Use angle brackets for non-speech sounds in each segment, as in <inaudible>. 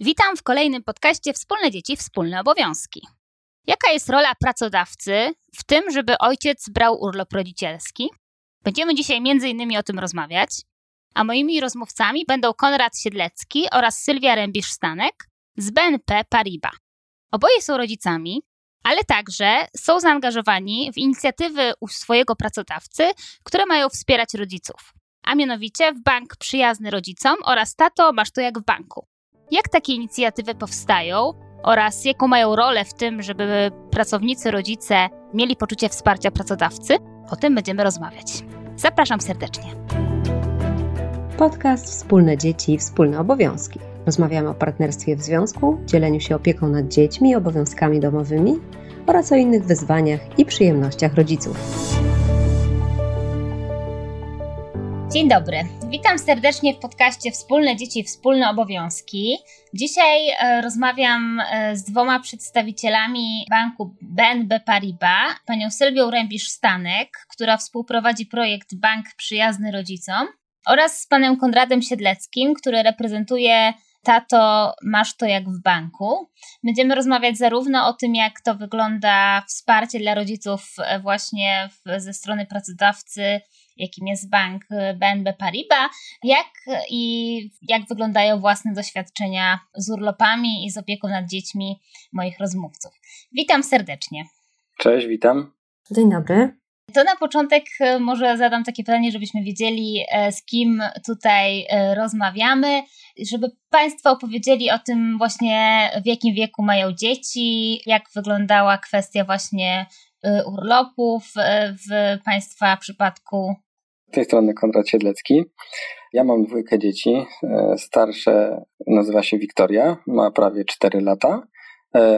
Witam w kolejnym podcaście Wspólne Dzieci, Wspólne Obowiązki. Jaka jest rola pracodawcy w tym, żeby ojciec brał urlop rodzicielski? Będziemy dzisiaj innymi o tym rozmawiać, a moimi rozmówcami będą Konrad Siedlecki oraz Sylwia Rębisz-Stanek z BNP Paribas. Oboje są rodzicami, ale także są zaangażowani w inicjatywy u swojego pracodawcy, które mają wspierać rodziców, a mianowicie w bank przyjazny rodzicom oraz tato masz to jak w banku. Jak takie inicjatywy powstają oraz jaką mają rolę w tym, żeby pracownicy, rodzice mieli poczucie wsparcia pracodawcy, o tym będziemy rozmawiać. Zapraszam serdecznie. Podcast Wspólne Dzieci, Wspólne Obowiązki. Rozmawiamy o partnerstwie w związku, dzieleniu się opieką nad dziećmi i obowiązkami domowymi oraz o innych wyzwaniach i przyjemnościach rodziców. Dzień dobry. Witam serdecznie w podcaście Wspólne Dzieci, Wspólne Obowiązki. Dzisiaj e, rozmawiam e, z dwoma przedstawicielami banku BNB Paribas, panią Sylwią Rębisz-Stanek, która współprowadzi projekt Bank Przyjazny Rodzicom oraz z panem Konradem Siedleckim, który reprezentuje Tato, masz to jak w banku. Będziemy rozmawiać zarówno o tym, jak to wygląda wsparcie dla rodziców e, właśnie w, ze strony pracodawcy, jakim jest bank BNB Paribas, jak i jak wyglądają własne doświadczenia z urlopami i z opieką nad dziećmi moich rozmówców. Witam serdecznie. Cześć, witam. Dzień dobry. To na początek e, może zadam takie pytanie, żebyśmy wiedzieli, z kim tutaj rozmawiamy, żeby Państwo opowiedzieli o tym właśnie, w jakim wieku mają dzieci, jak wyglądała kwestia właśnie urlopów w Państwa przypadku. Z tej strony Konrad Siedlecki. Ja mam dwójkę dzieci. Starsze nazywa się Wiktoria, ma prawie 4 lata.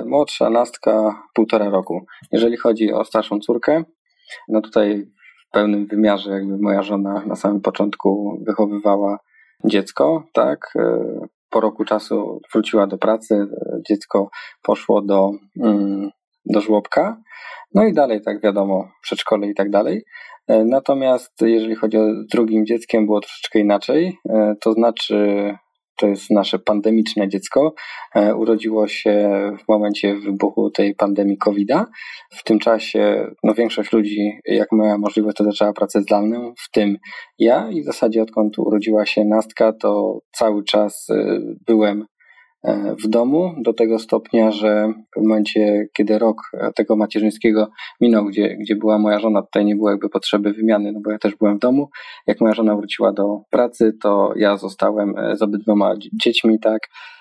Młodsza Nastka półtora roku. Jeżeli chodzi o starszą córkę, no tutaj w pełnym wymiarze jakby moja żona na samym początku wychowywała dziecko, tak. E, po roku czasu wróciła do pracy, dziecko poszło do, mm, do żłobka, no i dalej, tak wiadomo, przedszkole i tak dalej. E, natomiast jeżeli chodzi o drugim dzieckiem, było troszeczkę inaczej. E, to znaczy, to jest nasze pandemiczne dziecko. E, urodziło się w momencie wybuchu tej pandemii COVID-a. W tym czasie no, większość ludzi, jak miała możliwość, to zaczęła pracę zdalną, w tym ja. I w zasadzie odkąd urodziła się Nastka, to cały czas byłem w domu do tego stopnia, że w momencie, kiedy rok tego macierzyńskiego minął, gdzie, gdzie była moja żona, tutaj nie było jakby potrzeby wymiany, no bo ja też byłem w domu. Jak moja żona wróciła do pracy, to ja zostałem e, z obydwoma dziećmi, tak,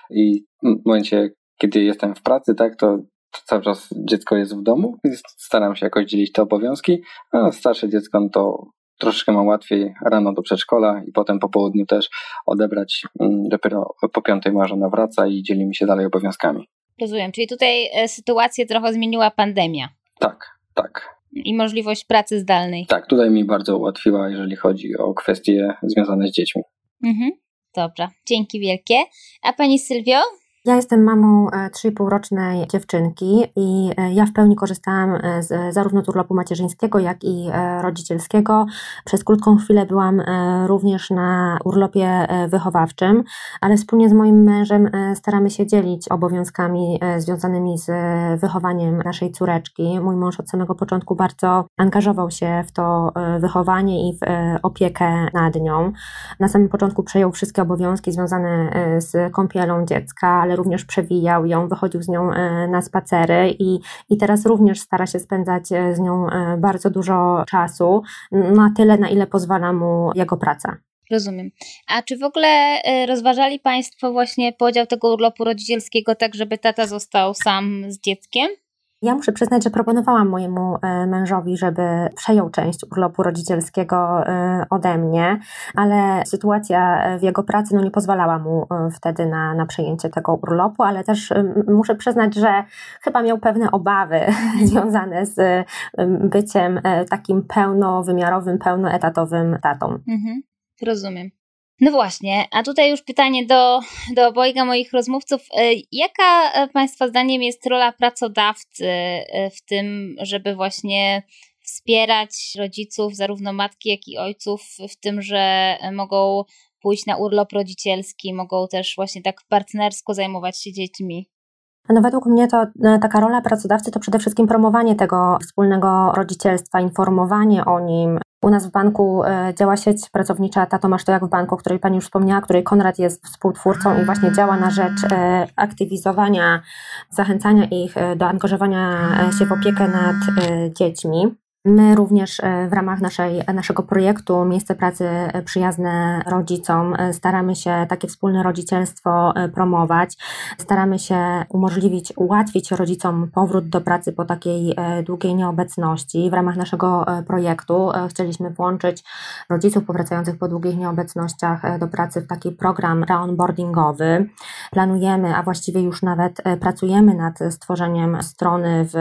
i w momencie, kiedy jestem w pracy, tak, to cały czas dziecko jest w domu, staram się jakoś dzielić te obowiązki, a starsze dziecko no to troszeczkę mam łatwiej rano do przedszkola i potem po południu też odebrać. Mm, dopiero po piątej żona wraca i dzielimy się dalej obowiązkami. Rozumiem, czyli tutaj e, sytuację trochę zmieniła pandemia. Tak, tak. I możliwość pracy zdalnej. Tak, tutaj mi bardzo ułatwiła, jeżeli chodzi o kwestie związane z dziećmi. Mhm. Dobra, dzięki wielkie. A pani Sylwio, ja jestem mamą 3,5-rocznej e, dziewczynki i e, ja w pełni korzystałam e, z, zarówno z urlopu macierzyńskiego, jak i rodzicielskiego. Przez krótką chwilę byłam również na urlopie wychowawczym, ale wspólnie z moim mężem staramy się dzielić obowiązkami związanymi z wychowaniem naszej córeczki. Mój mąż od samego początku bardzo angażował się w to wychowanie i w opiekę nad nią. Na samym początku przejął wszystkie obowiązki związane z kąpielą dziecka, ale również przewijał ją, wychodził z nią e, na spacery i, i teraz również stara się spędzać e, z nią e, bardzo dużo czasu, na tyle, na ile pozwala mu jego praca. Rozumiem. A czy w ogóle rozważali Państwo właśnie podział tego urlopu rodzicielskiego tak, żeby tata został sam z dzieckiem? Ja muszę przyznać, że proponowałam mojemu e, mężowi, żeby przejął część urlopu rodzicielskiego e, ode mnie, ale sytuacja w jego pracy no, nie pozwalała mu e, wtedy na, na przejęcie tego urlopu, ale też muszę przyznać, że chyba miał pewne obawy <laughs> związane z byciem takim pełnowymiarowym, pełnoetatowym tatą. Mhm, rozumiem. No właśnie, a tutaj już pytanie do, do obojga moich rozmówców. E, jaka e, Państwa zdaniem jest rola pracodawcy e, w tym, żeby właśnie wspierać rodziców, zarówno matki, jak i ojców, w tym, że mogą pójść na urlop rodzicielski, mogą też właśnie tak partnersko zajmować się dziećmi. No według mnie to e, taka rola pracodawcy to przede wszystkim promowanie tego wspólnego rodzicielstwa, informowanie o nim. U nas w banku e, działa sieć pracownicza Tato Masz to jak w banku, o której Pani już wspomniała, której Konrad jest współtwórcą i właśnie działa na rzecz e, aktywizowania, zachęcania ich do angażowania się w opiekę nad dziećmi. My również e, w ramach naszej, naszego projektu Miejsce Pracy Przyjazne Rodzicom e, staramy się takie wspólne rodzicielstwo e, promować. Staramy się umożliwić, ułatwić rodzicom powrót do pracy po takiej długiej nieobecności. W ramach naszego projektu chcieliśmy włączyć rodziców powracających po długich nieobecnościach do pracy w taki program onboardingowy. Planujemy, a właściwie już nawet pracujemy nad stworzeniem strony w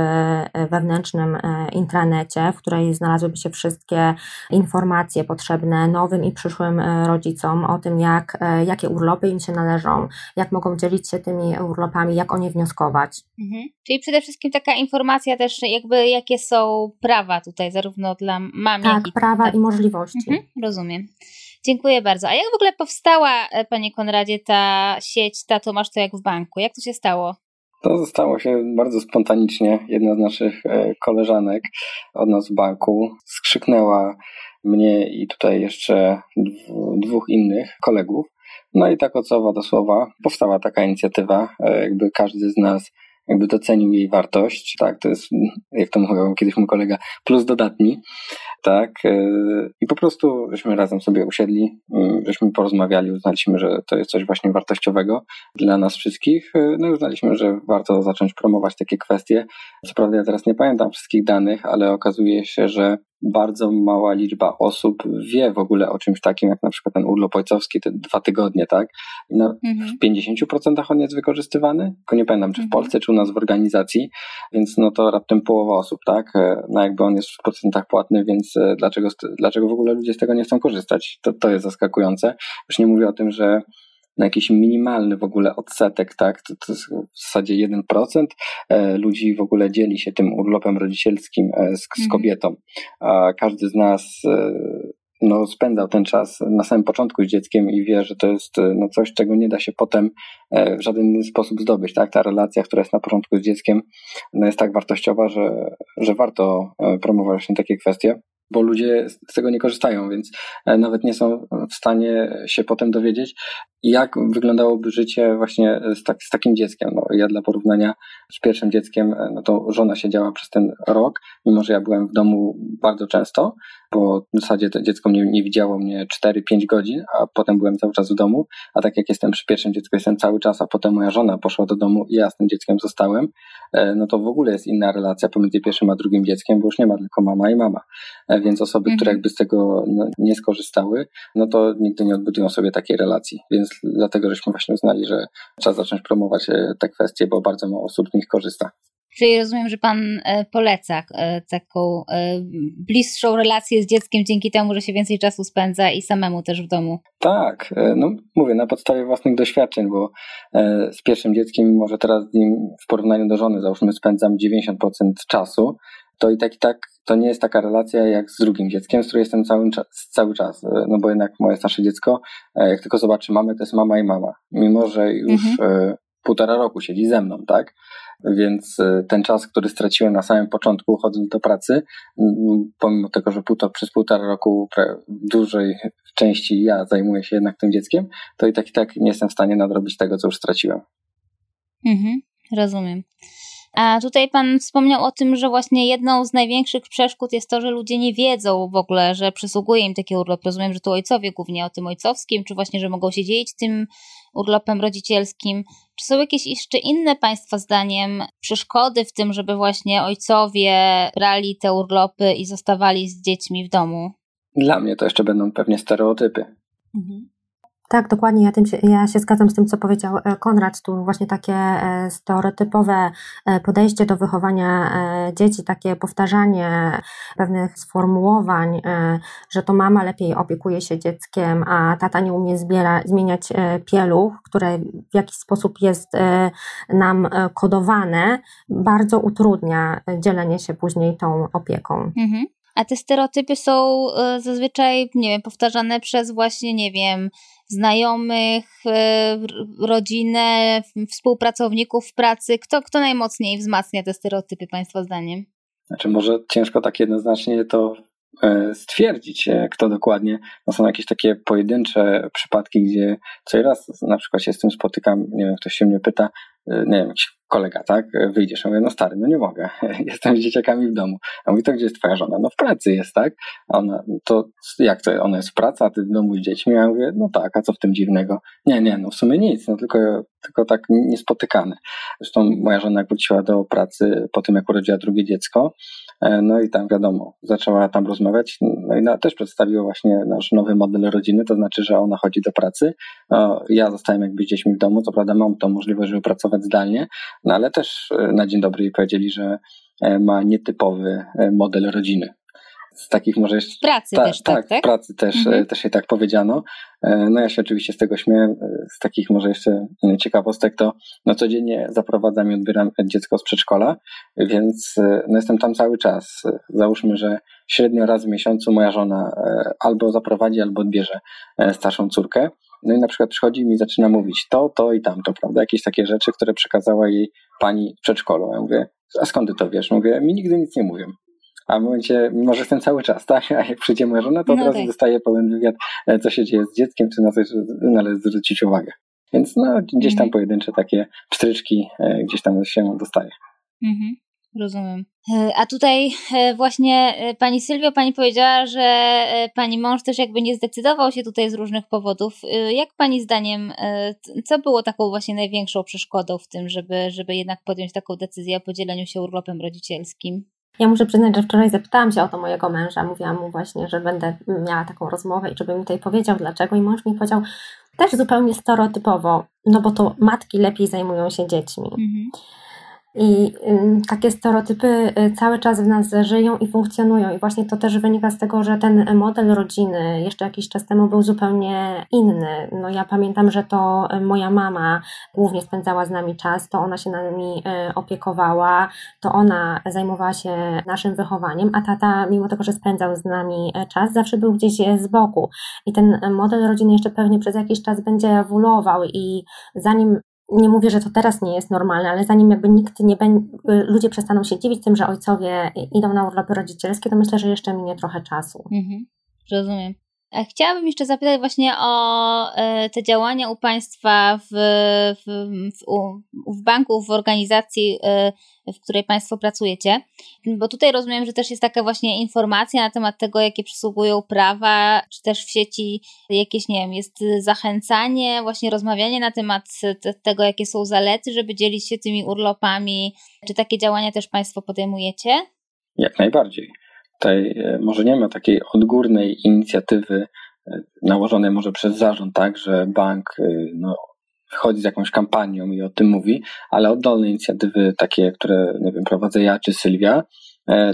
wewnętrznym intranecie, w której znalazłyby się wszystkie informacje potrzebne nowym i przyszłym e, rodzicom o tym, jak, e, jakie urlopy im się należą, jak mogą dzielić się tymi urlopami, jak o nie wnioskować. Mhm. Czyli przede wszystkim taka informacja też, jakby jakie są prawa tutaj, zarówno dla mam, tak, jak i... prawa tak. i możliwości. Mhm, rozumiem. Dziękuję bardzo. A jak w ogóle powstała, e, Panie Konradzie, ta sieć Tato Masz to jak w banku? Jak to się stało? To stało się bardzo spontanicznie. Jedna z naszych e, koleżanek od nas w banku skrzyknęła mnie i tutaj jeszcze dwóch innych kolegów. No i tak od słowa do słowa powstała taka inicjatywa. E, jakby każdy z nas jakby docenił jej wartość, tak, to jest, jak to mówił kiedyś mój kolega, plus dodatni, tak, e, i po prostu żeśmy razem sobie usiedli, mm, żeśmy porozmawiali, uznaliśmy, że to jest coś właśnie wartościowego dla nas wszystkich, e, no i uznaliśmy, że warto zacząć promować takie kwestie. Co prawda ja teraz nie pamiętam wszystkich danych, ale okazuje się, że bardzo mała liczba osób wie w ogóle o czymś takim, jak na przykład ten urlop ojcowski, te dwa tygodnie, tak? No, mhm. W 50% on jest wykorzystywany, tylko nie pamiętam, czy w mhm. Polsce, czy u nas w organizacji, więc no to raptem połowa osób, tak? E, no jakby on jest w procentach płatny, więc e, dlaczego, dlaczego w ogóle ludzie z tego nie chcą korzystać? To, to jest zaskakujące. Już nie mówię o tym, że na jakiś minimalny w ogóle odsetek, tak? To, to jest w zasadzie 1% e, ludzi w ogóle dzieli się tym urlopem rodzicielskim e, z, z mhm. kobietą. A każdy z nas e, no, spędzał ten czas na samym początku z dzieckiem i wie, że to jest no, coś, czego nie da się potem w żaden sposób zdobyć. Tak? Ta relacja, która jest na początku z dzieckiem, no, jest tak wartościowa, że, że warto promować właśnie takie kwestie bo ludzie z tego nie korzystają, więc e, nawet nie są w stanie się potem dowiedzieć, jak wyglądałoby życie właśnie z, tak, z takim dzieckiem. No, ja dla porównania z pierwszym dzieckiem, e, no to żona siedziała przez ten rok, mimo że ja byłem w domu bardzo często, bo w zasadzie to dziecko nie, nie widziało mnie 4-5 godzin, a potem byłem cały czas w domu, a tak jak jestem przy pierwszym dziecku, jestem cały czas, a potem moja żona poszła do domu i ja z tym dzieckiem zostałem, e, no to w ogóle jest inna relacja pomiędzy pierwszym a drugim dzieckiem, bo już nie ma tylko mama i mama. E, więc osoby, mhm. które jakby z tego no, nie skorzystały, no to nigdy nie odbudują sobie takiej relacji. Więc dlatego żeśmy właśnie uznali, że trzeba zacząć promować e, te kwestie, bo bardzo mało osób z nich korzysta. Czyli rozumiem, że Pan e, poleca e, taką e, bliższą relację z dzieckiem dzięki temu, że się więcej czasu spędza i samemu też w domu. Tak, no mówię na podstawie własnych doświadczeń, bo z pierwszym dzieckiem, może teraz z nim w porównaniu do żony, załóżmy, spędzam 90% czasu, to i tak i tak to nie jest taka relacja jak z drugim dzieckiem, z którym jestem cały, cały czas. No bo jednak moje starsze dziecko, jak tylko zobaczy mamę, to jest mama i mama. Mimo, że już mhm. półtora roku siedzi ze mną, tak? Więc e, ten czas, który straciłem na samym początku chodząc do pracy, pomimo tego, że półtora, przez półtora roku dużej części ja zajmuję się jednak tym dzieckiem, to i tak i tak nie jestem w stanie nadrobić tego, co już straciłem. Mhm, rozumiem. A tutaj Pan wspomniał o tym, że właśnie jedną z największych przeszkód jest to, że ludzie nie wiedzą w ogóle, że przysługuje im taki urlop. Rozumiem, że tu ojcowie głównie o tym ojcowskim, czy właśnie, że mogą się dzielić tym urlopem rodzicielskim. Czy są jakieś jeszcze inne Państwa zdaniem przeszkody w tym, żeby właśnie ojcowie brali te urlopy i zostawali z dziećmi w domu? Dla mnie to jeszcze będą pewnie stereotypy. Mhm. Tak, dokładnie. Ja, tym się, ja się zgadzam z tym, co powiedział e, Konrad. Tu właśnie takie e, stereotypowe e, podejście do wychowania dzieci, takie powtarzanie pewnych sformułowań, że to mama lepiej opiekuje się dzieckiem, a tata nie umie zbiera, zmieniać pieluch, które w jakiś sposób jest nam kodowane, bardzo utrudnia dzielenie się później tą opieką. Mhm. A te stereotypy są zazwyczaj, nie wiem, powtarzane przez właśnie, nie wiem, znajomych, rodzinę, współpracowników w pracy? Kto, kto najmocniej wzmacnia te stereotypy Państwa zdaniem? Znaczy, może ciężko tak jednoznacznie to E, stwierdzić, e, kto dokładnie. No są jakieś takie pojedyncze przypadki, gdzie co raz na przykład się z tym spotykam, nie wiem, ktoś się mnie pyta, e, nie wiem, jakiś kolega, tak, wyjdziesz, ja mówię, no stary, no nie mogę, <laughs> jestem z dzieciakami w domu. A mówi, to gdzie jest twoja żona? No w pracy jest, tak? A ona, to jak to, ona jest w pracy, a ty w domu z dziećmi? Ja mówię, no tak, a co w tym dziwnego? Nie, nie, no w sumie nic, no tylko, tylko tak niespotykane. Zresztą moja żona wróciła do pracy po tym, jak urodziła drugie dziecko, E, no i tam wiadomo, zaczęła tam rozmawiać, no i też przedstawiła właśnie nasz nowy model rodziny, to znaczy, że ona chodzi do pracy. Ja zostałem jakby z dziećmi w domu, co prawda mam tą możliwość, żeby pracować zdalnie, no ale też e, na dzień dobry powiedzieli, że e, ma nietypowy model rodziny z takich może jeszcze... Pracy ta, też, tak, tak? tak? pracy też, mhm. też jej tak powiedziano. E, no ja się oczywiście z tego śmieję. E, z takich może jeszcze ciekawostek to no codziennie zaprowadzam i odbieram dziecko z przedszkola, więc e, no jestem tam cały czas. Załóżmy, że średnio raz w miesiącu moja żona albo zaprowadzi, albo odbierze starszą córkę. No i na przykład przychodzi mi i zaczyna mówić to, to i tamto, prawda? Jakieś takie rzeczy, które przekazała jej pani w przedszkolu. Ja mówię, a skąd ty to wiesz? Mówię, mi nigdy nic nie mówią. A w momencie, mimo że jestem cały czas, tak? A jak przyjdzie moja żona, to od no razu tak. dostaje pełen wywiad, e, co się dzieje z dzieckiem, czy na coś należy zwrócić uwagę. Więc no, gdzieś tam mhm. pojedyncze takie pstryczki e, gdzieś tam się dostaje. Mhm. Rozumiem. E, a tutaj właśnie pani Sylwio, pani powiedziała, że pani mąż też jakby nie zdecydował się tutaj z różnych powodów. Jak pani zdaniem, co było taką właśnie największą przeszkodą w tym, żeby, żeby jednak podjąć taką decyzję o podzieleniu się urlopem rodzicielskim? Ja muszę przyznać, że wczoraj zapytałam się o to mojego męża. Mówiłam mu właśnie, że będę miała taką rozmowę i żeby mi tutaj powiedział dlaczego. I mąż mi powiedział też zupełnie stereotypowo, no bo to matki lepiej zajmują się dziećmi. Mhm. I takie stereotypy y, cały czas w nas żyją i funkcjonują. I właśnie to też wynika z tego, że ten model rodziny jeszcze jakiś czas temu był zupełnie inny. No ja pamiętam, że to y, moja mama głównie spędzała z nami czas, to ona się nami y, opiekowała, to ona zajmowała się naszym wychowaniem, a tata, mimo tego, że spędzał z nami czas, zawsze był gdzieś z boku. I ten model rodziny jeszcze pewnie przez jakiś czas będzie ewoluował i zanim nie mówię, że to teraz nie jest normalne, ale zanim jakby nikt nie będzie, ludzie przestaną się dziwić tym, że ojcowie idą na urlopy rodzicielskie, to myślę, że jeszcze minie trochę czasu. Mhm, rozumiem. Chciałabym jeszcze zapytać właśnie o e, te działania u Państwa w, w, w, w banku, w organizacji, e, w której Państwo pracujecie, bo tutaj rozumiem, że też jest taka właśnie informacja na temat tego, jakie przysługują prawa, czy też w sieci jakieś, nie wiem, jest zachęcanie, właśnie rozmawianie na temat tego, jakie są zalety, żeby dzielić się tymi urlopami. Czy takie działania też Państwo podejmujecie? Jak najbardziej. Tutaj e, może nie ma takiej odgórnej inicjatywy e, nałożonej może przez zarząd, tak, że bank e, no, z jakąś kampanią i o tym mówi, ale oddolne inicjatywy takie, które nie wiem, prowadzę ja czy Sylwia,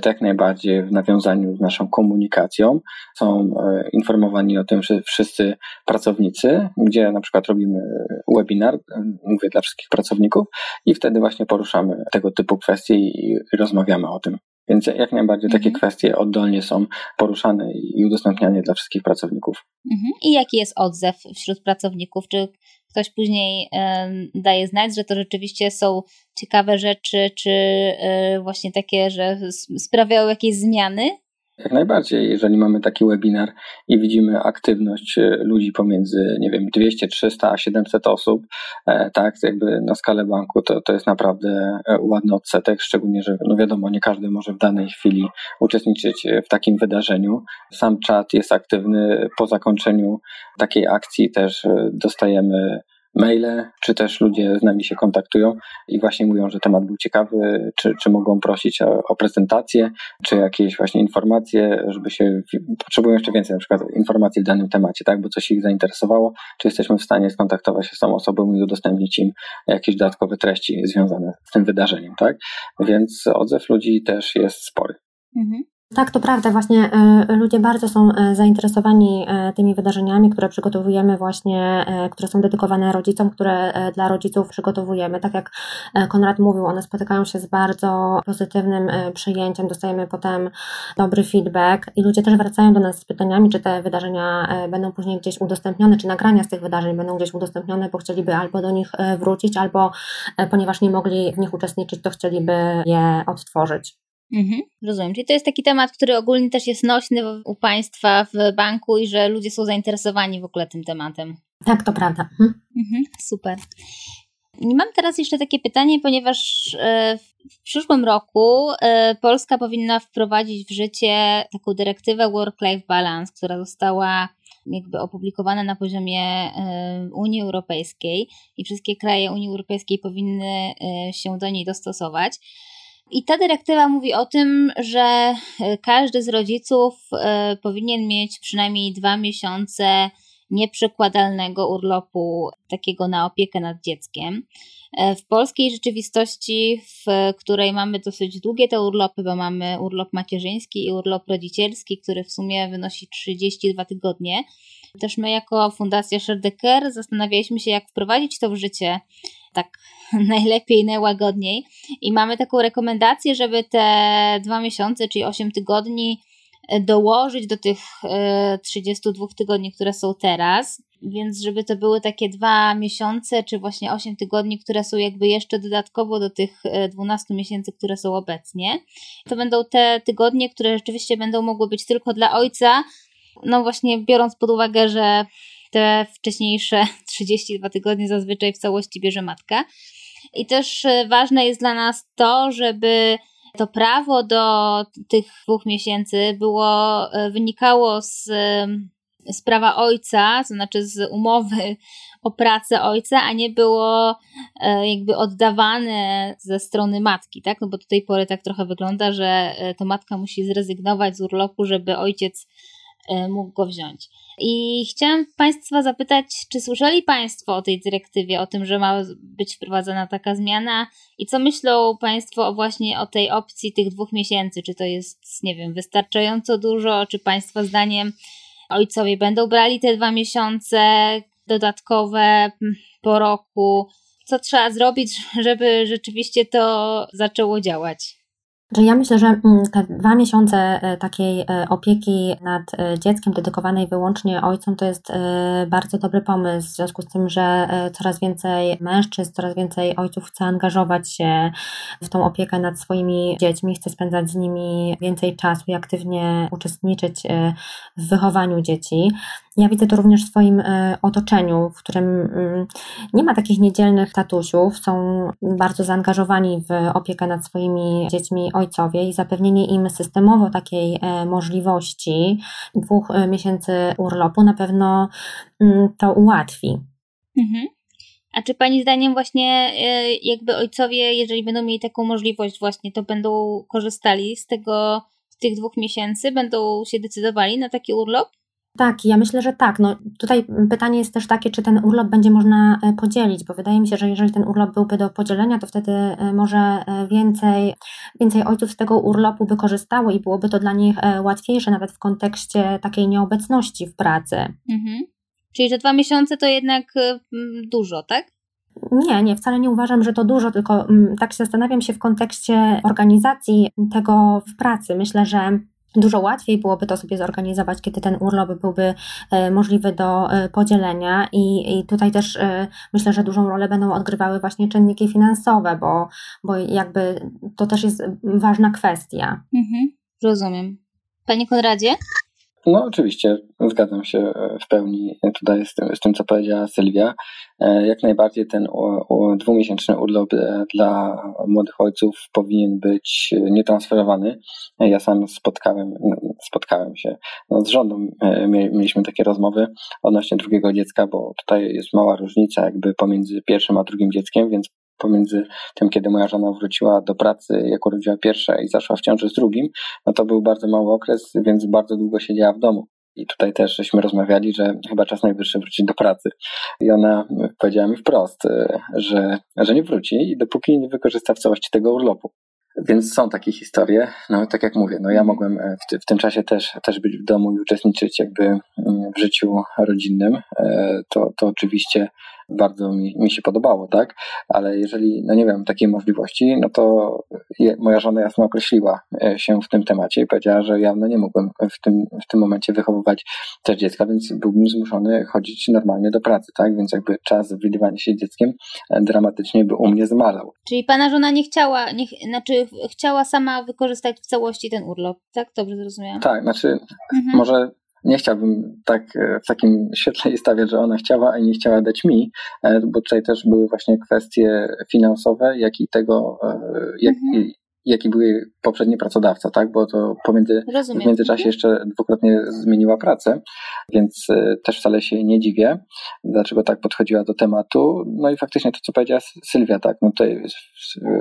to jak najbardziej w nawiązaniu z naszą komunikacją są informowani o tym wszyscy pracownicy, gdzie na przykład robimy webinar, mówię dla wszystkich pracowników i wtedy właśnie poruszamy tego typu kwestie i rozmawiamy o tym. Więc jak najbardziej takie mhm. kwestie oddolnie są poruszane i udostępniane dla wszystkich pracowników. Mhm. I jaki jest odzew wśród pracowników? Czy ktoś później y, daje znać, że to rzeczywiście są ciekawe rzeczy, czy y, właśnie takie, że sprawiają jakieś zmiany? Jak najbardziej, jeżeli mamy taki webinar i widzimy aktywność e, ludzi pomiędzy, nie wiem, 200, 300 a 700 osób, e, tak, jakby na skalę banku, to, to jest naprawdę e, ładny odsetek, szczególnie, że no wiadomo, nie każdy może w danej chwili uczestniczyć w takim wydarzeniu. Sam czat jest aktywny, po zakończeniu takiej akcji też dostajemy maile, czy też ludzie z nami się kontaktują i właśnie mówią, że temat był ciekawy, czy, czy mogą prosić o, o prezentację, czy jakieś właśnie informacje, żeby się, potrzebują jeszcze więcej na przykład informacji w danym temacie, tak, bo coś ich zainteresowało, czy jesteśmy w stanie skontaktować się z tą osobą i udostępnić im jakieś dodatkowe treści związane z tym wydarzeniem, tak, więc odzew ludzi też jest spory. Mhm. Tak, to prawda. Właśnie e, ludzie bardzo są e, zainteresowani e, tymi wydarzeniami, które przygotowujemy właśnie, które są dedykowane rodzicom, które dla rodziców przygotowujemy. Tak jak Konrad mówił, one spotykają się z bardzo pozytywnym przyjęciem, dostajemy potem dobry feedback i ludzie też wracają do nas z pytaniami, czy te wydarzenia będą później gdzieś udostępnione, czy nagrania z tych wydarzeń będą gdzieś udostępnione, bo chcieliby albo do nich wrócić, albo ponieważ nie mogli w nich uczestniczyć, to chcieliby je odtworzyć. Mhm, rozumiem. Czyli to jest taki temat, który ogólnie też jest nośny u Państwa w banku i że ludzie są zainteresowani w ogóle tym tematem. Tak, to prawda. Mhm. Mhm, super. I mam teraz jeszcze takie pytanie, ponieważ e, w przyszłym roku e, Polska powinna wprowadzić w życie taką dyrektywę Work-Life Balance, która została jakby opublikowana na poziomie e, Unii Europejskiej i wszystkie kraje Unii Europejskiej powinny się do niej dostosować. I ta dyrektywa mówi o tym, że e, każdy z rodziców e, powinien mieć przynajmniej dwa miesiące nieprzekładalnego urlopu, takiego na opiekę nad dzieckiem. E, w polskiej rzeczywistości, w której mamy dosyć długie te urlopy, bo mamy urlop macierzyński i urlop rodzicielski, który w sumie wynosi 32 tygodnie, też my jako Fundacja Sherdecker zastanawialiśmy się, jak wprowadzić to w życie tak <laughs> najlepiej, najłagodniej. I mamy taką rekomendację, żeby te dwa miesiące, czyli 8 tygodni, e, dołożyć do tych 32 e, tygodni, które są teraz. Więc żeby to były takie dwa miesiące, czy właśnie 8 tygodni, które są jakby jeszcze dodatkowo do tych 12 e, miesięcy, które są obecnie. To będą te tygodnie, które rzeczywiście będą mogły być tylko dla ojca. No właśnie biorąc pod uwagę, że te wcześniejsze <laughs> 32 tygodnie zazwyczaj w całości bierze matka. I też e, ważne jest dla nas to, żeby to prawo do tych dwóch miesięcy było, e, wynikało z, z prawa ojca, to znaczy z umowy o pracę ojca, a nie było e, jakby oddawane ze strony matki, tak? No bo do tej pory tak trochę wygląda, że to matka musi zrezygnować z urlopu, żeby ojciec mógł go wziąć. I chciałam Państwa zapytać, czy słyszeli Państwo o tej dyrektywie, o tym, że ma być wprowadzona taka zmiana i co myślą Państwo właśnie o tej opcji tych dwóch miesięcy? Czy to jest, nie wiem, wystarczająco dużo? Czy Państwa zdaniem ojcowie będą brali te dwa miesiące dodatkowe po roku? Co trzeba zrobić, <laughs> żeby rzeczywiście to zaczęło działać? Że ja myślę, że mm, te dwa miesiące e, takiej e, opieki nad e, dzieckiem dedykowanej wyłącznie ojcom to jest bardzo dobry pomysł, w związku z tym, że coraz więcej mężczyzn, coraz więcej ojców chce angażować się w tą opiekę nad swoimi dziećmi, chce spędzać z nimi więcej czasu i aktywnie uczestniczyć w wychowaniu dzieci. Ja widzę to również w swoim e, otoczeniu, w którym mm, nie ma takich niedzielnych tatusiów, są bardzo zaangażowani w opiekę nad swoimi dziećmi ojcowie i zapewnienie im systemowo takiej e, możliwości dwóch e, miesięcy urlopu na pewno mm, to ułatwi. Mhm. A czy Pani zdaniem właśnie jakby ojcowie, jeżeli będą mieli taką możliwość właśnie, to będą korzystali z tego, z tych dwóch miesięcy, będą się decydowali na taki urlop? Tak, ja myślę, że tak. No, tutaj pytanie jest też takie, czy ten urlop będzie można e, podzielić, bo wydaje mi się, że jeżeli ten urlop byłby do podzielenia, to wtedy e, może e, więcej, więcej ojców z tego urlopu by korzystało i byłoby to dla nich łatwiejsze, nawet w kontekście takiej nieobecności w pracy. Mhm. Czyli, że dwa miesiące to jednak dużo, tak? Nie, nie, wcale nie uważam, że to dużo, tylko tak się zastanawiam się w kontekście organizacji tego w pracy. Myślę, że Dużo łatwiej byłoby to sobie zorganizować, kiedy ten urlop byłby e, możliwy do e, podzielenia, i, i tutaj też e, myślę, że dużą rolę będą odgrywały właśnie czynniki finansowe, bo, bo jakby to też jest ważna kwestia. Mhm, rozumiem. Panie Konradzie? No oczywiście, zgadzam się e, w pełni tutaj z tym, z tym co powiedziała Sylwia. E, jak najbardziej ten dwumiesięczny urlop e, dla młodych ojców powinien być nietransferowany. Ja sam spotkałem, spotkałem się no, z rządem, mieliśmy takie rozmowy odnośnie drugiego dziecka, bo tutaj jest mała różnica jakby pomiędzy pierwszym a drugim dzieckiem, więc pomiędzy tym, kiedy moja żona wróciła do pracy, jak urodziła pierwsze i zaszła w ciąży z drugim, no to był bardzo mały okres, więc bardzo długo siedziała w domu. I tutaj też żeśmy rozmawiali, że chyba czas najwyższy wrócić do pracy. I ona powiedziała mi wprost, że, że nie wróci, dopóki nie wykorzysta w całości tego urlopu. Więc są takie historie. No tak jak mówię, no ja mogłem w, ty, w tym czasie też, też być w domu i uczestniczyć jakby mm, w życiu rodzinnym. To, to oczywiście bardzo mi, mi się podobało, tak? Ale jeżeli, no nie wiem, takiej możliwości, no to je, moja żona jasno określiła e, się w tym temacie i powiedziała, że ja no nie mógłbym w tym, w tym momencie wychowywać też dziecka, więc byłbym zmuszony chodzić normalnie do pracy, tak? Więc jakby czas widywania się dzieckiem e, dramatycznie by u mnie zmalał. Czyli pana żona nie chciała, nie, znaczy chciała sama wykorzystać w całości ten urlop, tak? Dobrze zrozumiałam? Tak, znaczy mhm. może nie chciałbym tak e, w takim świetle jej stawiać, że ona chciała, a nie chciała dać mi, e, bo tutaj też były właśnie kwestie finansowe, jak i tego, e, jak, mhm jaki był poprzedni pracodawca, tak? Bo to pomiędzy, w międzyczasie jeszcze dwukrotnie zmieniła pracę, więc e, też wcale się nie dziwię, dlaczego tak podchodziła do tematu. No i faktycznie to, co powiedziała Sylwia, tak? No tutaj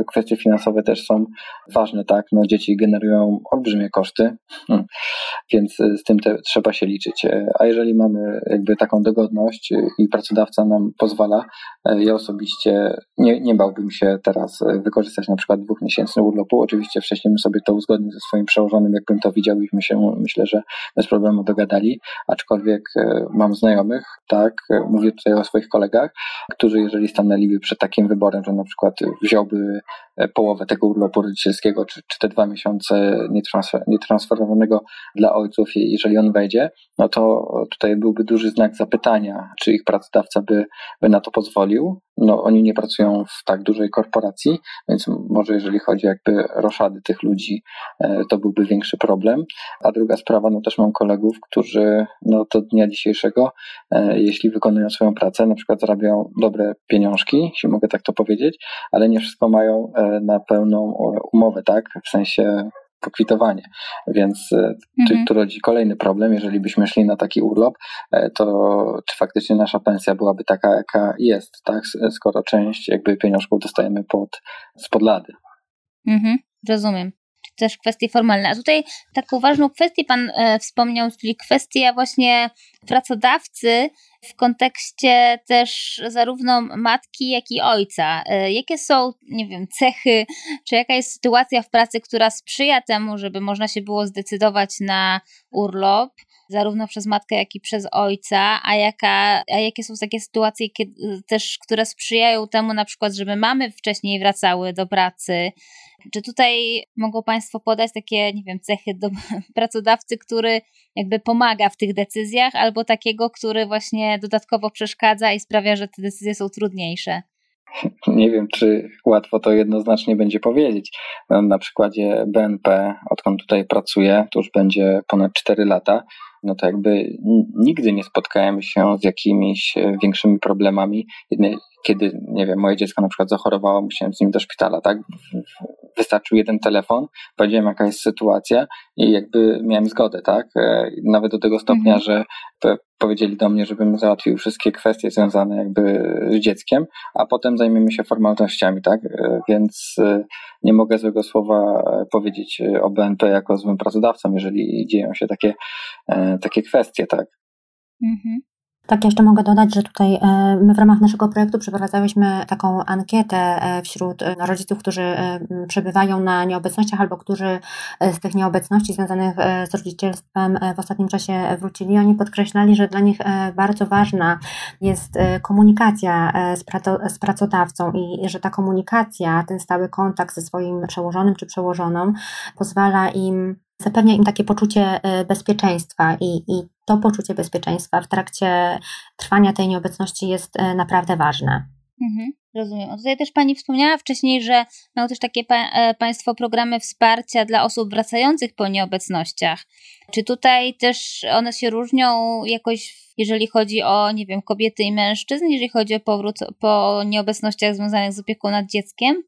kwestie finansowe też są ważne, tak? No dzieci generują olbrzymie koszty, hmm. więc e, z tym te, trzeba się liczyć. E, a jeżeli mamy jakby taką dogodność i pracodawca nam pozwala, ja osobiście nie, nie bałbym się teraz wykorzystać na przykład dwóch miesięcy urlopu Oczywiście wcześniej bym sobie to uzgodnił ze swoim przełożonym, jakbym to widział, byśmy się myślę, że bez problemu dogadali, aczkolwiek e, mam znajomych, tak, e, mówię tutaj o swoich kolegach, którzy jeżeli stanęliby przed takim wyborem, że na przykład wziąłby e, połowę tego urlopu rodzicielskiego, czy, czy te dwa miesiące nietransfer, nietransferowanego dla ojców, jeżeli on wejdzie, no to tutaj byłby duży znak zapytania, czy ich pracodawca by, by na to pozwolił. No, oni nie pracują w tak dużej korporacji, więc może jeżeli chodzi jakby roszady tych ludzi, e, to byłby większy problem. A druga sprawa, no też mam kolegów, którzy no do dnia dzisiejszego, e, jeśli wykonują swoją pracę, na przykład zarabiają dobre pieniążki, jeśli mogę tak to powiedzieć, ale nie wszystko mają e, na pełną umowę, tak? W sensie pokwitowanie. Więc mhm. tu rodzi kolejny problem, jeżeli byśmy szli na taki urlop, to czy faktycznie nasza pensja byłaby taka, jaka jest, tak? Skoro część jakby pieniążków dostajemy pod, spod lady. Mhm, rozumiem. Też kwestie formalne. A tutaj taką ważną kwestię Pan e, wspomniał, czyli kwestia właśnie pracodawcy w kontekście też zarówno matki, jak i ojca. E, jakie są, nie wiem, cechy, czy jaka jest sytuacja w pracy, która sprzyja temu, żeby można się było zdecydować na urlop? zarówno przez matkę, jak i przez ojca, a, jaka, a jakie są takie sytuacje kiedy, też, które sprzyjają temu na przykład, żeby mamy wcześniej wracały do pracy. Czy tutaj mogą Państwo podać takie, nie wiem, cechy do <laughs> pracodawcy, który jakby pomaga w tych decyzjach, albo takiego, który właśnie dodatkowo przeszkadza i sprawia, że te decyzje są trudniejsze? <laughs> Nie wiem, czy łatwo to jednoznacznie będzie powiedzieć. Na przykładzie BNP, odkąd tutaj pracuję, to już będzie ponad 4 lata, no to jakby nigdy nie spotkałem się z jakimiś e, większymi problemami. Kiedy, nie wiem, moje dziecko na przykład zachorowało, musiałem z nim do szpitala, tak? Wystarczył jeden telefon, powiedziałem jaka jest sytuacja i jakby miałem zgodę, tak? E, nawet do tego stopnia, mhm. że powiedzieli do mnie, żebym załatwił wszystkie kwestie związane jakby z dzieckiem, a potem zajmiemy się formalnościami, tak? E, więc nie mogę złego słowa powiedzieć o BNP jako złym pracodawcą, jeżeli dzieją się takie takie kwestie, tak. Mhm. Tak, jeszcze mogę dodać, że tutaj e, my w ramach naszego projektu przeprowadzałyśmy taką ankietę e, wśród e, rodziców, którzy przebywają na nieobecnościach albo którzy z tych nieobecności związanych z rodzicielstwem w ostatnim czasie wrócili. Oni podkreślali, że dla nich bardzo ważna jest komunikacja z pracodawcą i że ta komunikacja, ten stały kontakt ze swoim przełożonym czy przełożoną pozwala im zapewnia im takie poczucie e, bezpieczeństwa i, i to poczucie bezpieczeństwa w trakcie trwania tej nieobecności jest e, naprawdę ważne. Mhm, rozumiem. Tutaj też Pani wspomniała wcześniej, że mają też takie pa e, Państwo programy wsparcia dla osób wracających po nieobecnościach. Czy tutaj też one się różnią jakoś, jeżeli chodzi o, nie wiem, kobiety i mężczyzn, jeżeli chodzi o powrót po nieobecnościach związanych z opieką nad dzieckiem?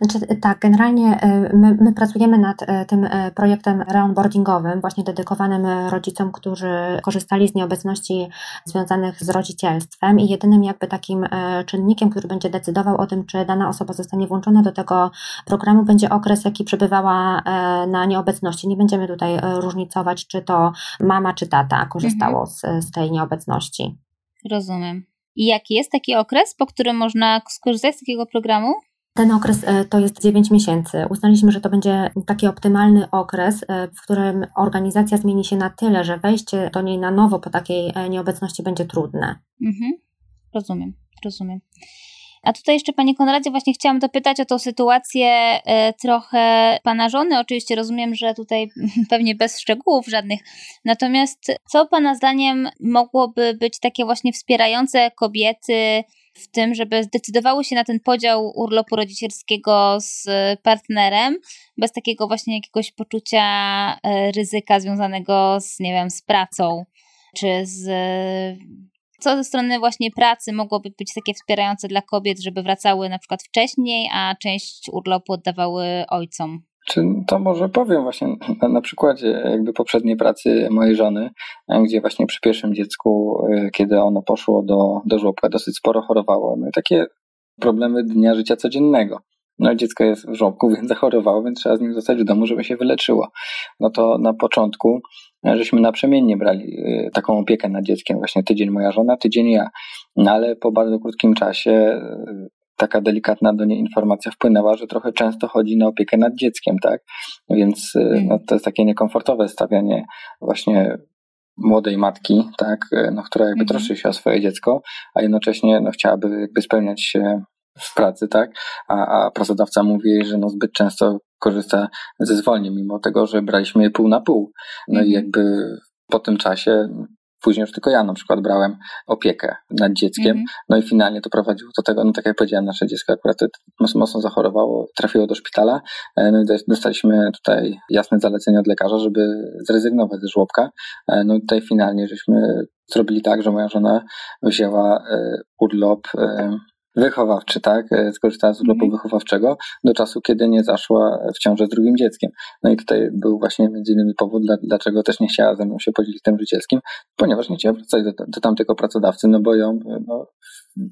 Znaczy, tak, generalnie y, my, my, pracujemy nad y, tym projektem reonboardingowym, właśnie dedykowanym rodzicom, którzy korzystali z nieobecności związanych z rodzicielstwem i jedynym jakby takim czynnikiem, który będzie decydował o tym, czy dana osoba zostanie włączona do tego programu, będzie okres, jaki przebywała na nieobecności. Nie będziemy tutaj różnicować, czy to mama, czy tata korzystało mhm. z, z tej nieobecności. Rozumiem. I jaki jest taki okres, po którym można skorzystać z takiego programu? Ten okres e, to jest 9 miesięcy. Uznaliśmy, że to będzie taki optymalny okres, e, w którym organizacja zmieni się na tyle, że wejście do niej na nowo po takiej e, nieobecności będzie trudne. Mhm. Rozumiem, rozumiem. A tutaj jeszcze, Panie Konradzie, właśnie chciałam dopytać o tą sytuację trochę Pana żony. Oczywiście rozumiem, że tutaj <laughs> pewnie bez szczegółów żadnych. Natomiast co Pana zdaniem mogłoby być takie właśnie wspierające kobiety w tym, żeby zdecydowały się na ten podział urlopu rodzicielskiego z partnerem, bez takiego właśnie jakiegoś poczucia e, ryzyka związanego z, nie wiem, z pracą, czy z co ze strony właśnie pracy mogłoby być takie wspierające dla kobiet, żeby wracały na przykład wcześniej, a część urlopu oddawały ojcom? Czy to może powiem właśnie na, na, przykładzie jakby poprzedniej pracy mojej żony, e, gdzie właśnie przy pierwszym dziecku, e, kiedy ono poszło do, do żłobka, dosyć sporo chorowało. No i takie problemy dnia życia codziennego. No dziecko jest w żłobku, <laughs> więc zachorowało, więc trzeba z nim zostać w domu, żeby się wyleczyło. No to na początku e, żeśmy naprzemiennie brali taką opiekę nad dzieckiem, właśnie tydzień moja żona, tydzień ja. No ale po bardzo krótkim czasie taka delikatna do niej informacja wpłynęła, że trochę często chodzi na opiekę nad dzieckiem, tak? Więc y, mm. no, to jest takie niekomfortowe stawianie właśnie młodej matki, tak, y, no, która jakby mm. troszczy się o swoje dziecko, a jednocześnie no, chciałaby jakby spełniać się w pracy, tak, a, a pracodawca mówi jej, że no zbyt często korzysta ze zwolnień, mimo tego, że braliśmy je pół na pół. No mm. i mhm. jakby po tym czasie Później już tylko ja na przykład brałem opiekę nad dzieckiem, mm -hmm. no i finalnie to prowadziło do tego, no tak jak powiedziałem, nasze dziecko akurat mocno, zachorowało, trafiło do szpitala, e, no i dostaliśmy tutaj jasne zalecenie od lekarza, żeby zrezygnować ze żłobka, e, no i tutaj finalnie żeśmy zrobili tak, że moja żona wzięła e, urlop wychowawczy, tak? E, skorzystała z urlopu mm. wychowawczego do czasu, kiedy nie zaszła w ciąży z drugim dzieckiem. No i tutaj był właśnie między innymi powód, dla, dlaczego też nie chciała ze mną się podzielić tym życielskim, ponieważ nie chciała wracać do, do tamtego pracodawcy, no bo ją no,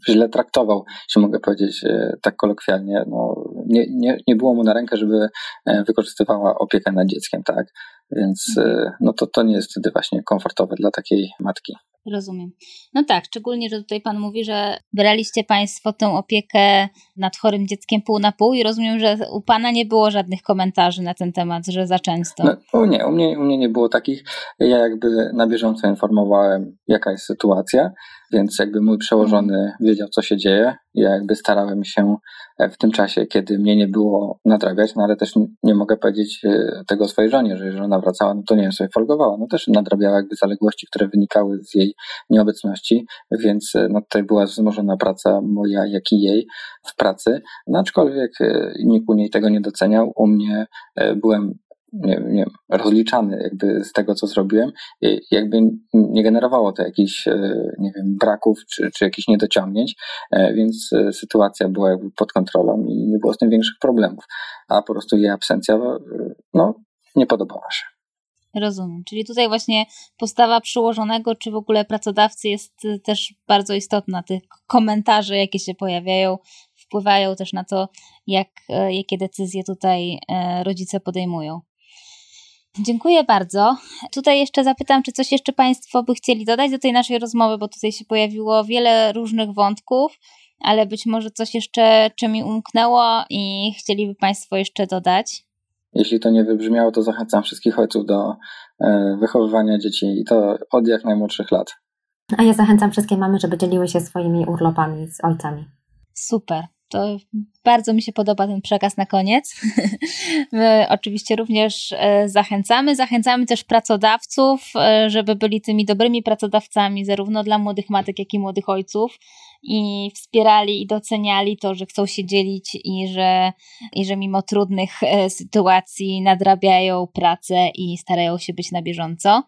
źle traktował, jeśli mogę powiedzieć e, tak kolokwialnie. No, nie, nie, nie było mu na rękę, żeby e, wykorzystywała opiekę nad dzieckiem, tak? Więc no to, to nie jest wtedy właśnie komfortowe dla takiej matki. Rozumiem. No tak, szczególnie, że tutaj Pan mówi, że braliście Państwo tę opiekę nad chorym dzieckiem pół na pół i rozumiem, że u Pana nie było żadnych komentarzy na ten temat, że za często. No, nie, u mnie, u mnie nie było takich. Ja jakby na bieżąco informowałem, jaka jest sytuacja, więc jakby mój przełożony wiedział, co się dzieje. Ja jakby starałem się e, w tym czasie, kiedy mnie nie było, nadrabiać, no ale też nie mogę powiedzieć e, tego swojej żonie, że jeżeli ona wracała, no to nie wiem, sobie folgowała. No też nadrabiała jakby zaległości, które wynikały z jej nieobecności, więc e, no tutaj była wzmożona praca moja, jak i jej w pracy. No aczkolwiek nikt u niej tego nie doceniał. U mnie byłem nie, nie rozliczany jakby z tego, co zrobiłem, jakby nie generowało to jakichś, e, nie wiem, braków czy, czy jakichś niedociągnięć, e, więc e, sytuacja była jakby pod kontrolą i nie było z tym większych problemów, a po prostu jej absencja, no, nie podobała się. Rozumiem. Czyli tutaj właśnie postawa przyłożonego, czy w ogóle pracodawcy jest też bardzo istotna. Te komentarze, jakie się pojawiają, wpływają też na to, jak, jakie decyzje tutaj rodzice podejmują. Dziękuję bardzo. Tutaj jeszcze zapytam, czy coś jeszcze Państwo by chcieli dodać do tej naszej rozmowy, bo tutaj się pojawiło wiele różnych wątków, ale być może coś jeszcze, czy mi umknęło i chcieliby Państwo jeszcze dodać. Jeśli to nie wybrzmiało, to zachęcam wszystkich ojców do e, wychowywania dzieci i to od jak najmłodszych lat. A ja zachęcam wszystkie mamy, żeby dzieliły się swoimi urlopami z ojcami. Super. To bardzo mi się podoba ten przekaz na koniec. <laughs> My oczywiście również e, zachęcamy. Zachęcamy też pracodawców, e, żeby byli tymi dobrymi pracodawcami, zarówno dla młodych matek, jak i młodych ojców i wspierali i doceniali to, że chcą się dzielić i że, i że mimo trudnych e, sytuacji nadrabiają pracę i starają się być na bieżąco.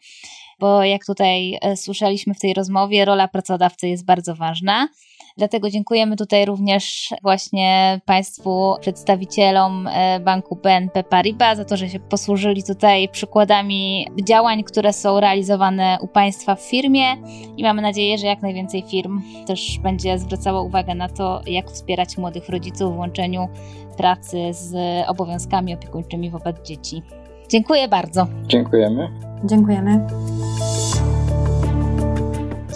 Bo jak tutaj słyszeliśmy w tej rozmowie, rola pracodawcy jest bardzo ważna. Dlatego dziękujemy tutaj również właśnie Państwu przedstawicielom e, banku BNP Paribas za to, że się posłużyli tutaj przykładami działań, które są realizowane u Państwa w firmie i mamy nadzieję, że jak najwięcej firm też będzie zwracało uwagę na to, jak wspierać młodych rodziców w łączeniu pracy z obowiązkami opiekuńczymi wobec dzieci. Dziękuję bardzo. Dziękujemy. Dziękujemy.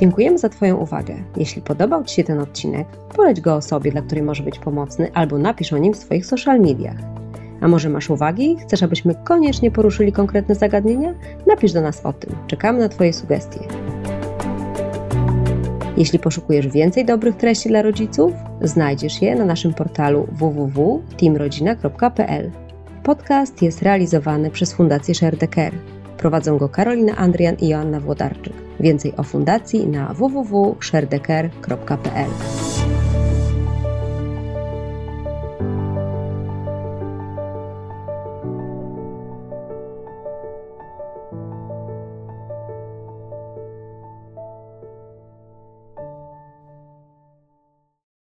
Dziękujemy za Twoją uwagę. Jeśli podobał Ci się ten odcinek, poleć go osobie, dla której może być pomocny, albo napisz o nim w swoich social mediach. A może masz uwagi? Chcesz, abyśmy koniecznie poruszyli konkretne zagadnienia? Napisz do nas o tym. Czekamy na Twoje sugestie. Jeśli poszukujesz więcej dobrych treści dla rodziców, znajdziesz je na naszym portalu www.teamrodzina.pl. Podcast jest realizowany przez Fundację Share the Care. Prowadzą go Karolina Andrian i Joanna Włodarczyk. Więcej o fundacji na www.sharedecare.pl.